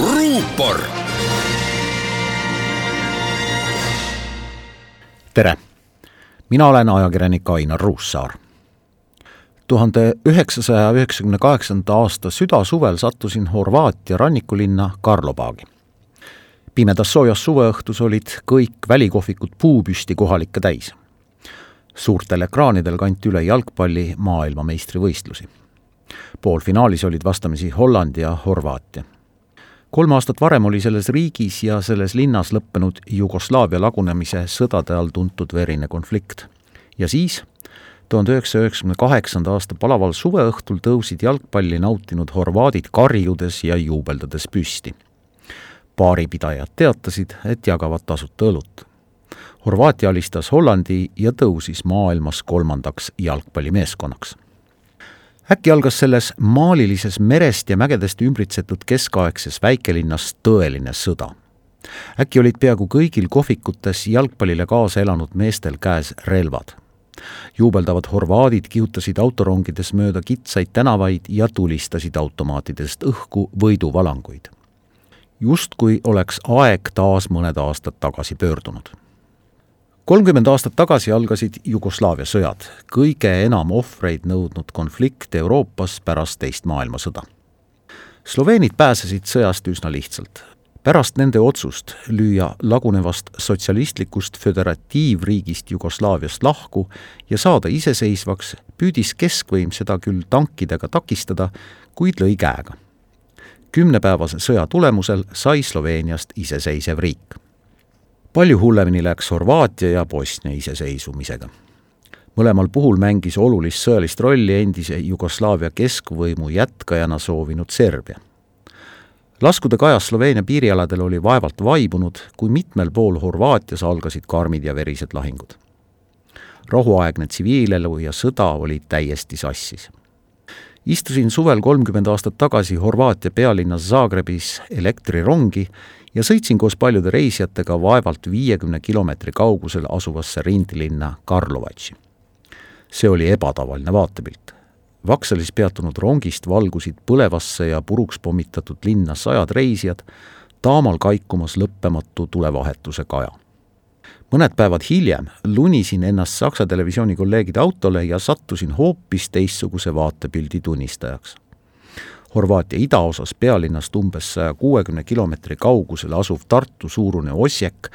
ruupor. tere, mina olen ajakirjanik Ainar Ruussaar. tuhande üheksasaja üheksakümne kaheksanda aasta südasuvel sattusin Horvaatia rannikulinna Karlobaagi. pimedas soojas suveõhtus olid kõik välikohvikud puupüsti kohalikke täis. suurtel ekraanidel kanti üle jalgpalli maailmameistrivõistlusi poolfinaalis olid vastamisi Holland ja Horvaatia. Kolm aastat varem oli selles riigis ja selles linnas lõppenud Jugoslaavia lagunemise sõdade all tuntud verine konflikt. ja siis, tuhande üheksasaja üheksakümne kaheksanda aasta palaval suveõhtul tõusid jalgpalli nautinud horvaadid karjudes ja juubeldades püsti. baaripidajad teatasid, et jagavad tasuta õlut. Horvaatia alistas Hollandi ja tõusis maailmas kolmandaks jalgpallimeeskonnaks äkki algas selles maalilises merest ja mägedest ümbritsetud keskaegses väikelinnas tõeline sõda. äkki olid peaaegu kõigil kohvikutes jalgpallile kaasa elanud meestel käes relvad. juubeldavad horvaadid kihutasid autorongides mööda kitsaid tänavaid ja tulistasid automaatidest õhku võiduvalanguid. justkui oleks aeg taas mõned aastad tagasi pöördunud kolmkümmend aastat tagasi algasid Jugoslaavia sõjad, kõige enam ohvreid nõudnud konflikt Euroopas pärast teist maailmasõda. Sloveenid pääsesid sõjast üsna lihtsalt. pärast nende otsust lüüa lagunevast sotsialistlikust föderatiivriigist Jugoslaaviast lahku ja saada iseseisvaks, püüdis keskvõim seda küll tankidega takistada, kuid lõi käega. kümnepäevase sõja tulemusel sai Sloveeniast iseseisev riik palju hullemini läks Horvaatia ja Bosnia iseseisvumisega. mõlemal puhul mängis olulist sõjalist rolli endise Jugoslaavia keskvõimu jätkajana soovinud Serbia. laskude kajas Sloveenia piirialadel oli vaevalt vaibunud, kui mitmel pool Horvaatias algasid karmid ja verised lahingud. rahuaegne tsiviilelu ja sõda olid täiesti sassis istusin suvel kolmkümmend aastat tagasi Horvaatia pealinnas Zagrebis elektrirongi ja sõitsin koos paljude reisijatega vaevalt viiekümne kilomeetri kaugusel asuvasse rindlinna Karlovatši. see oli ebatavaline vaatepilt. Vaksalis peatunud rongist valgusid põlevasse ja puruks pommitatud linna sajad reisijad, taamal kaikumas lõppematu tulevahetuse kaja. mõned päevad hiljem lunisin ennast Saksa televisiooni kolleegide autole ja sattusin hoopis teistsuguse vaatepildi tunnistajaks Horvaatia idaosas pealinnast umbes saja kuuekümne kilomeetri kaugusel asuv Tartu suurune Osijek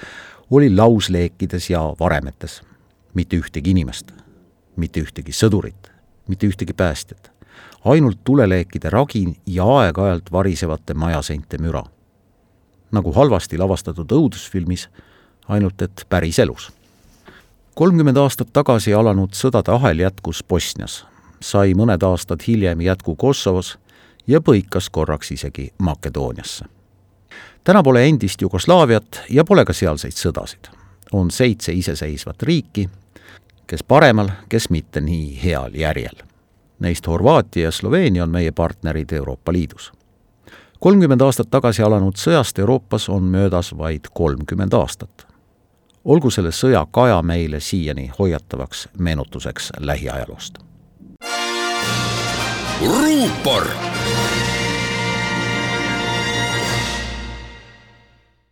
oli lausleekides ja varemetes. mitte ühtegi inimest, mitte ühtegi sõdurit, mitte ühtegi päästjat. ainult tuleleekide ragin ja aeg-ajalt varisevate majaseinte müra. nagu halvasti lavastatud õudusfilmis, ainult et päriselus. kolmkümmend aastat tagasi alanud sõdade ahel jätkus Bosnias, sai mõned aastad hiljem jätku Kosovos ja põikas korraks isegi Makedooniasse. täna pole endist Jugoslaaviat ja pole ka sealseid sõdasid. on seitse iseseisvat riiki, kes paremal, kes mitte nii heal järjel. Neist Horvaatia ja Sloveenia on meie partnerid Euroopa Liidus. kolmkümmend aastat tagasi alanud sõjast Euroopas on möödas vaid kolmkümmend aastat. olgu selle sõja kaja meile siiani hoiatavaks meenutuseks lähiajaloost. ruupor Bye.